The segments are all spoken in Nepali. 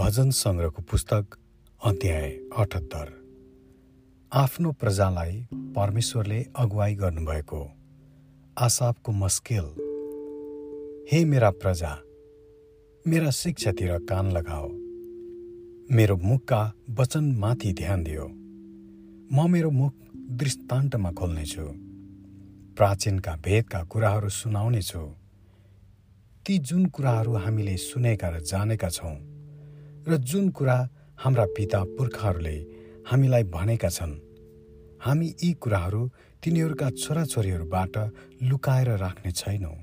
भजन सङ्ग्रहको पुस्तक अध्याय अठहत्तर। आफ्नो प्रजालाई परमेश्वरले अगुवाई गर्नुभएको आसापको मस्केल। हे मेरा प्रजा मेरा शिक्षातिर कान लगाओ। मेरो मुखका वचनमाथि ध्यान दियो। म मेरो मुख दृष्टान्तमा खोल्नेछु। प्राचीनका भेदका कुराहरू सुनाउनेछु। ती जुन कुराहरू हामीले सुनेका र जानेका छौँ र जुन कुरा हाम्रा पिता पुर्खाहरूले हामीलाई भनेका छन् हामी यी कुराहरू तिनीहरूका छोराछोरीहरूबाट लुकाएर राख्ने छैनौँ।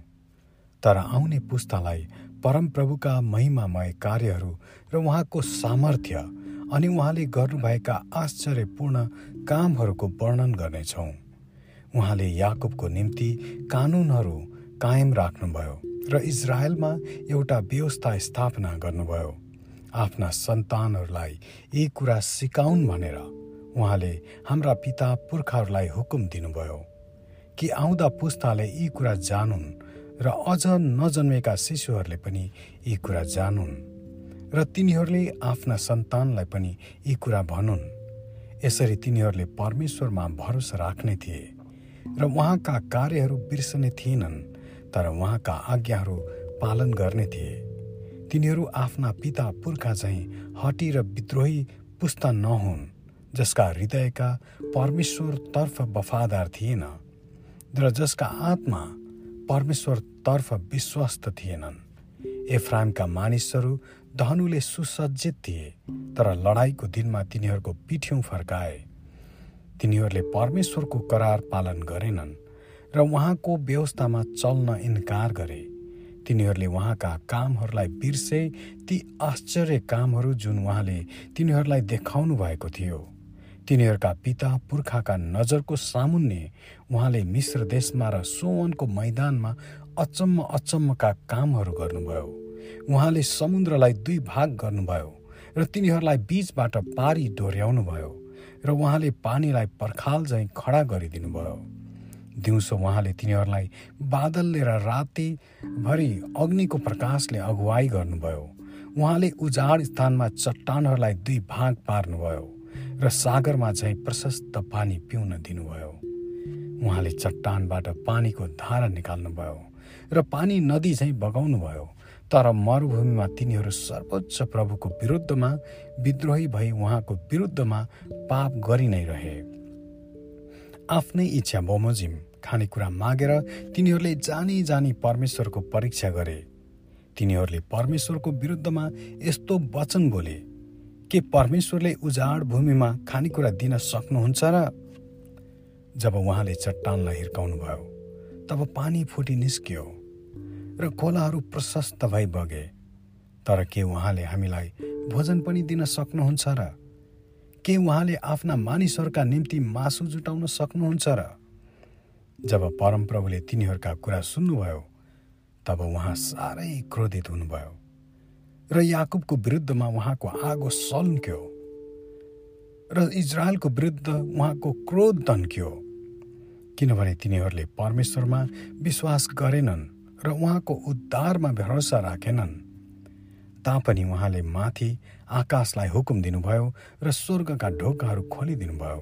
तर आउने पुस्तालाई परमप्रभुका महिमामय कार्यहरू र उहाँको सामर्थ्य अनि उहाँले गर्नुभएका आश्चर्यपूर्ण कामहरूको वर्णन गर्नेछौँ। उहाँले याकुबको निम्ति कानुनहरू कायम राख्नुभयो र इजरायलमा एउटा व्यवस्था स्थापना गर्नुभयो। आफ्ना सन्तानहरूलाई यी कुरा सिकाउन् भनेर उहाँले हाम्रा पिता पुर्खाहरूलाई हुकुम दिनुभयो कि आउँदा पुस्ताले यी कुरा जानुन् र अझ नजन्मेका शिशुहरूले पनि यी कुरा जानुन् र तिनीहरूले आफ्ना सन्तानलाई पनि यी कुरा भनुन्। यसरी तिनीहरूले परमेश्वरमा भरोसा राख्ने थिए र उहाँका कार्यहरू बिर्सने थिएनन् तर उहाँका आज्ञाहरू पालन गर्ने थिए। तिनीहरू आफ्ना पिता पुर्खा चाहिँ हटी र विद्रोही पुस्ता नहुन् जसका हृदयका परमेश्वरतर्फ वफादार थिएन र जसका आत्मा परमेश्वरतर्फ विश्वस्त थिएनन्। एफ्राइमका मानिसहरू धनुले सुसज्जित थिए तर लडाईँको दिनमा तिनीहरूको पिठ्यौँ फर्काए। तिनीहरूले परमेश्वरको करार पालन गरेनन् र उहाँको व्यवस्थामा चल्न इन्कार गरे। तिनीहरूले उहाँका कामहरूलाई बिर्से ती आश्चर्य कामहरू जुन उहाँले तिनीहरूलाई देखाउनु भएको थियो। तिनीहरूका पिता पुर्खाका नजरको सामुन्ने उहाँले मिश्र देशमा र सोवनको मैदानमा अचम्म अचम्मका कामहरू गर्नुभयो। उहाँले समुद्रलाई दुई भाग गर्नुभयो र तिनीहरूलाई बीचबाट पारी डोर्याउनुभयो र उहाँले पानीलाई पर्खाल झैँ खडा गरिदिनुभयो। दिउँसो उहाँले तिनीहरूलाई बादलले र रातिभरि अग्निको प्रकाशले अगुवाई गर्नुभयो। उहाँले उजाड स्थानमा चट्टानहरूलाई दुई भाग पार्नुभयो र सागरमा झैँ प्रशस्त पानी पिउन दिनुभयो। उहाँले चट्टानबाट पानीको धारा निकाल्नुभयो र पानी नदी झैँ बगाउनुभयो तर मरुभूमिमा तिनीहरू सर्वोच्च प्रभुको विरुद्धमा विद्रोही भई उहाँको विरुद्धमा पाप गरि नै रहे। आफ्नै इच्छा बमोजिम खानेकुरा मागेर तिनीहरूले जानी जानी परमेश्वरको परीक्षा गरे। तिनीहरूले परमेश्वरको विरुद्धमा यस्तो वचन बोले के परमेश्वरले उजाड भूमिमा खानेकुरा दिन सक्नुहुन्छ र? जब उहाँले चट्टानलाई हिर्काउनु भयो तब पानी फुटी निस्कियो र खोलाहरू प्रशस्त भई बगे। तर के उहाँले हामीलाई भोजन पनि दिन सक्नुहुन्छ र? के उहाँले आफ्ना मानिसहरूका निम्ति मासु जुटाउन सक्नुहुन्छ र? जब परमप्रभुले तिनीहरूका कुरा सुन्नुभयो तब उहाँ साह्रै क्रोधित हुनुभयो र याकुबको विरुद्धमा उहाँको आगो सल्क्यो र इजरायलको विरुद्ध उहाँको क्रोध तन्क्यो किनभने तिनीहरूले परमेश्वरमा विश्वास गरेनन् र उहाँको उद्धारमा भरोसा राखेनन्। तापनि उहाँले माथि आकाशलाई हुकुम दिनुभयो र स्वर्गका ढोकाहरू खोलिदिनुभयो।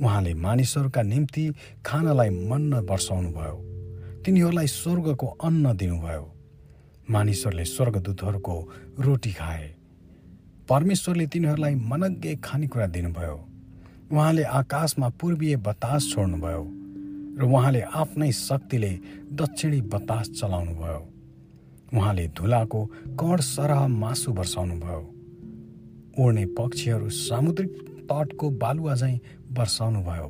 उहाँले मानिसहरूका निम्ति खानालाई मन्न वर्षाउनुभयो तिनीहरूलाई स्वर्गको अन्न दिनुभयो। मानिसहरूले स्वर्गदूतहरूको रोटी खाए। परमेश्वरले तिनीहरूलाई मनज्ञ खानेकुरा दिनुभयो। उहाँले आकाशमा पूर्वीय बतास छोड्नुभयो र उहाँले आफ्नै शक्तिले दक्षिणी बतास चलाउनुभयो। उहाँले धुलाको कड सरह मासु वर्षाउनुभयो उड्ने पक्षीहरू सामुद्रिक तटको बालुवा झैँ वर्षाउनुभयो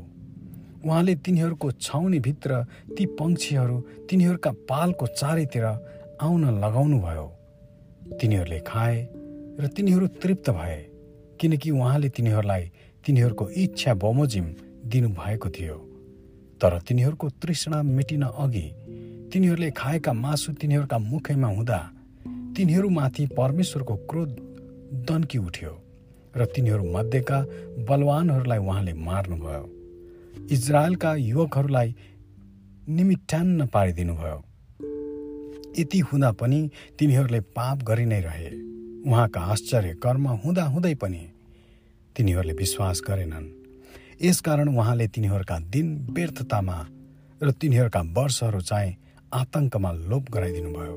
उहाँले तिनीहरूको छाउनीभित्र ती पक्षीहरू तिनीहरूका पालको चारैतिर आउन लगाउनुभयो। तिनीहरूले खाए र तिनीहरू तृप्त भए किनकि उहाँले तिनीहरूलाई तिनीहरूको इच्छा बमोजिम दिनुभएको थियो। तर तिनीहरूको तृष्णा मेटिन अघि तिनीहरूले खाएका मासु तिनीहरूका मुखैमा हुँदा तिनीहरूमाथि परमेश्वरको क्रोध दन्की उठ्यो। र तिनीहरू मध्येका बलवानहरूलाई उहाँले मार्नुभयो। इजरायलका युवकहरूलाई निमिट्यान्न पारिदिनुभयो। यति हुँदा पनि तिनीहरूले पाप गरि नै रहे। उहाँका आश्चर्य कर्म हुँदा हुँदै पनि तिनीहरूले विश्वास गरेनन्। यसकारण उहाँले तिनीहरूका दिन व्यर्थतामा र तिनीहरूका वर्षहरू चाहिँ आतङ्कमा लोप गराइदिनुभयो।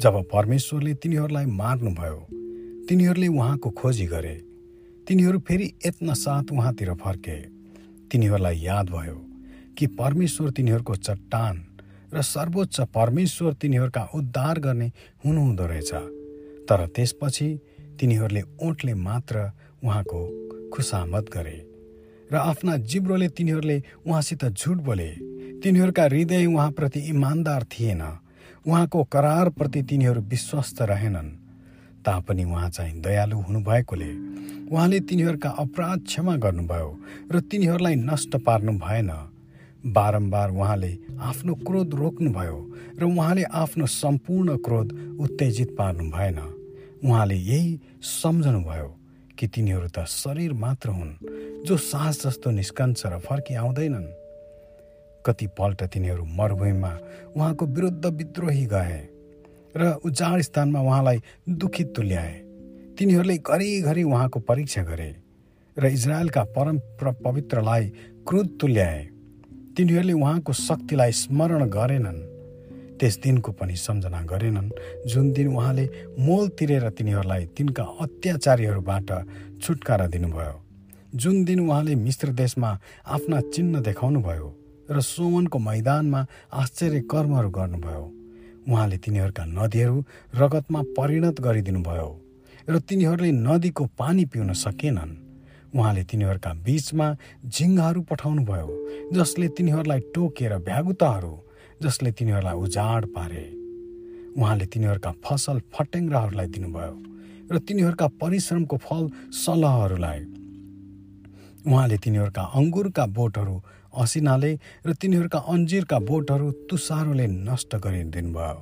जब परमेश्वरले तिनीहरूलाई मार्नुभयो तिनीहरूले उहाँको खोजी गरे। तिनीहरू फेरि यत्न साथ उहाँतिर फर्के। तिनीहरूलाई याद भयो कि परमेश्वर तिनीहरूको चट्टान र सर्वोच्च परमेश्वर तिनीहरूका उद्धार गर्ने हुनुहुँदो रहेछ। तर त्यसपछि तिनीहरूले ओठले मात्र उहाँको खुसामत गरे र आफ्ना जिब्रोले तिनीहरूले उहाँसित झुट बोले। तिनीहरूका हृदय उहाँप्रति इमान्दार थिएन। उहाँको करारप्रति तिनीहरू विश्वस्त रहेनन्। तापनि उहाँ चाहिँ दयालु हुनुभएकोले उहाँले तिनीहरूका अपराध क्षमा गर्नुभयो र तिनीहरूलाई नष्ट पार्नु भएन। बारम्बार उहाँले आफ्नो क्रोध रोक्नुभयो र उहाँले आफ्नो सम्पूर्ण क्रोध उत्तेजित पार्नु भएन। उहाँले यही सम्झनुभयो कि तिनीहरू त शरीर मात्र हुन् जो साहस जस्तो निस्कन्छ र फर्की आउँदैनन्। कतिपल्ट तिनीहरू मरुभूमिमा उहाँको विरुद्ध विद्रोही गए। र उजाड स्थानमा उहाँलाई दुखित तुल्याए। तिनीहरूले घरिघरि उहाँको परीक्षा गरे र इजरायलका परम पवित्रलाई क्रुद तुल्याए। तिनीहरूले उहाँको शक्तिलाई स्मरण गरेनन्। त्यस दिनको पनि सम्झना गरेनन् जुन दिन उहाँले मोल तिरेर तिनीहरूलाई तिनका अत्याचारीहरूबाट छुटकारा दिनुभयो। जुन दिन उहाँले मिश्र देशमा आफ्ना चिन्ह देखाउनुभयो र सोमनको मैदानमा आश्चर्य कर्महरू गर्नुभयो। उहाँले तिनीहरूका नदीहरू रगतमा परिणत गरिदिनुभयो र तिनीहरूले नदीको पानी पिउन सकेनन्। उहाँले तिनीहरूका बिचमा झिङ्गाहरू पठाउनुभयो जसले तिनीहरूलाई टोकेर भ्यागुताहरू जसले तिनीहरूलाई उजाड पारे। उहाँले तिनीहरूका फसल फटेङ्ग्राहरूलाई दिनुभयो र तिनीहरूका परिश्रमको फल सलहहरूलाई। उहाँले तिनीहरूका अङ्गुरका बोटहरू असिनाले र तिनीहरूका अन्जिरका बोटहरू तुसारोले नष्ट गरिदिनुभयो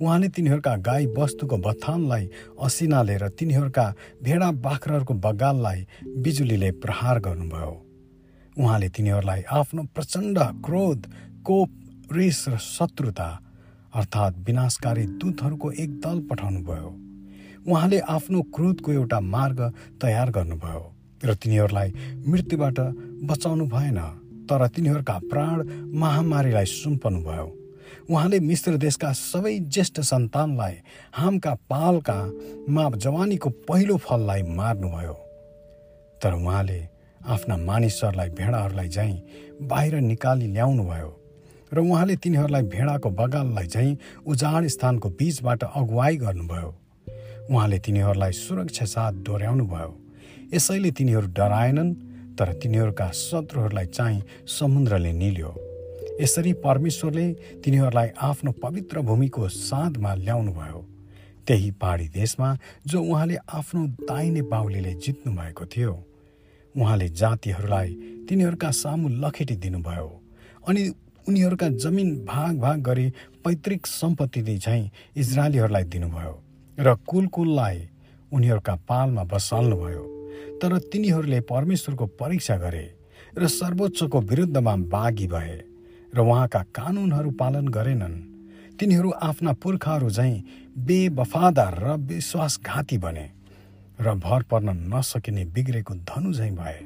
उहाँले तिनीहरूका गाई वस्तुको बथानलाई असिनाले र तिनीहरूका भेडा बाख्राहरूको बगाललाई बिजुलीले प्रहार गर्नुभयो। उहाँले तिनीहरूलाई आफ्नो प्रचण्ड क्रोध कोप रिस र शत्रुता अर्थात् विनाशकारी दूतहरूको एक दल पठाउनुभयो। उहाँले आफ्नो क्रोधको एउटा मार्ग तयार गर्नुभयो र तिनीहरूलाई मृत्युबाट बचाउनु भएन। तर तिनीहरूका प्राण महामारीलाई सुम्पनुभयो। उहाँले मिश्र देशका सबै ज्येष्ठ सन्तानलाई हामका पालका मा जवानीको पहिलो फललाई मार्नुभयो। तर उहाँले आफ्ना मानिसहरूलाई भेडाहरूलाई झैँ बाहिर निकाली ल्याउनुभयो र उहाँले तिनीहरूलाई भेडाको बगाललाई झैँ उजाड स्थानको बीचबाट अगुवाई गर्नुभयो। उहाँले तिनीहरूलाई सुरक्षा साथ डोर्याउनुभयो यसैले तिनीहरू डराएनन् तर तिनीहरूका शत्रुहरूलाई चाहिँ समुद्रले निल्यो। यसरी परमेश्वरले तिनीहरूलाई आफ्नो पवित्र भूमिको साँधमा ल्याउनुभयो। त्यही पहाडी देशमा जो उहाँले आफ्नो दाहिने बाहुलीले जित्नु भएको थियो। उहाँले जातिहरूलाई तिनीहरूका सामु लखेटी दिनुभयो अनि उनीहरूका जमिन भाग भाग गरी पैतृक सम्पत्ति चाहिँ इजरायलीहरूलाई दिनुभयो र कुल कुललाई उनीहरूका पालमा बसाल्नुभयो। तर तिनीहरूले परमेश्वरको परीक्षा गरे र सर्वोच्चको विरुद्धमा बाघी भए र उहाँका कानुनहरू पालन गरेनन्। तिनीहरू आफ्ना पुर्खाहरू झैँ बेवफादार र विश्वासघाती बने र भर पर्न नसकिने बिग्रेको धनु झैँ भए।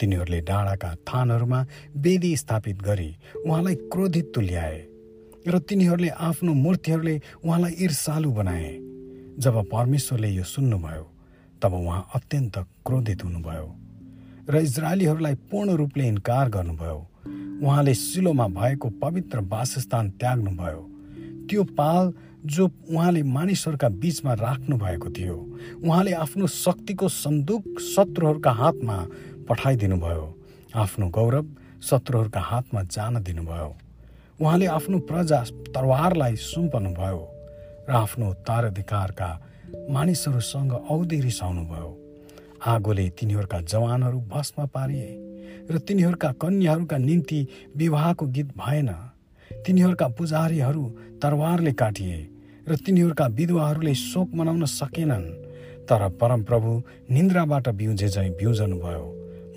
तिनीहरूले डाँडाका थानहरूमा वेदी स्थापित गरी उहाँलाई क्रोधित तुल्याए र तिनीहरूले आफ्नो मूर्तिहरूले उहाँलाई ईर्षालु बनाए। जब परमेश्वरले यो सुन्नुभयो तब उहाँ अत्यन्त क्रोधित हुनुभयो र इजरायलीहरूलाई पूर्ण रूपले इन्कार गर्नुभयो। उहाँले सिलोमा भएको पवित्र वासस्थान त्याग्नुभयो। त्यो पाल जो उहाँले मानिसहरूका बिचमा राख्नु भएको थियो उहाँले आफ्नो शक्तिको सन्दुक शत्रुहरूका हातमा पठाइदिनुभयो आफ्नो गौरव शत्रुहरूका हातमा जान दिनुभयो। उहाँले आफ्नो प्रजा तरवारलाई सुम्पनुभयो र आफ्नो उत्तराधिकारका मानिसहरूसँग औधी रिसाउनुभयो। आगोले तिनीहरूका जवानहरू भस्म पारिए र तिनीहरूका कन्याहरूका निम्ति विवाहको गीत भएन। तिनीहरूका पुजारीहरू तरवारले काटिए र तिनीहरूका विधवाहरूले शोक मनाउन सकेनन्। तर परमप्रभु निन्द्राबाट बिउजे झैँ बिउजनु भयो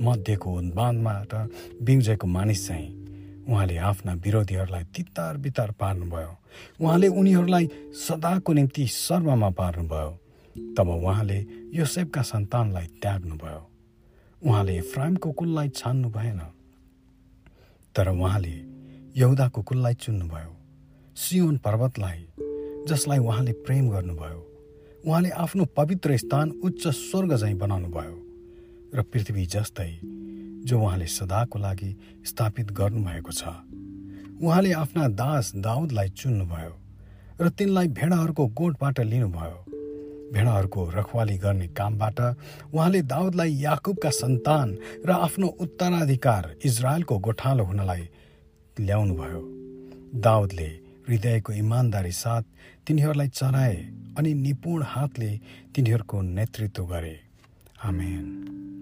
मध्येको बाँधबाट बिउजेको मानिस चाहिँ उहाँले आफ्ना विरोधीहरूलाई तितार बितार पार्नुभयो। उहाँले उनीहरूलाई सदाको निम्ति सर्वमा पार्नुभयो। तब उहाँले योसेफका सन्तानलाई त्याग्नुभयो। उहाँले इफ्राइमको कुललाई छान्नु भएन। तर उहाँले यहुदाको कुललाई चुन्नुभयो। सियोन पर्वतलाई जसलाई उहाँले प्रेम गर्नुभयो। उहाँले आफ्नो पवित्र स्थान उच्च स्वर्ग झैँ बनाउनुभयो। र पृथ्वी जस्तै जो उहाँले सदाको लागि स्थापित गर्नुभएको छ। उहाँले आफ्ना दास दाउदलाई चुन्नुभयो र तिनलाई भेडाहरूको गोठबाट लिनुभयो। भेडाहरूको रखवाली गर्ने कामबाट उहाँले दाउदलाई याकुबका सन्तान र आफ्नो उत्तराधिकार इजरायलको गोठालो हुनलाई ल्याउनुभयो। दाउदले हृदयको इमान्दारी साथ तिनीहरूलाई चलाए अनि निपुण हातले तिनीहरूको नेतृत्व गरे। आमेन।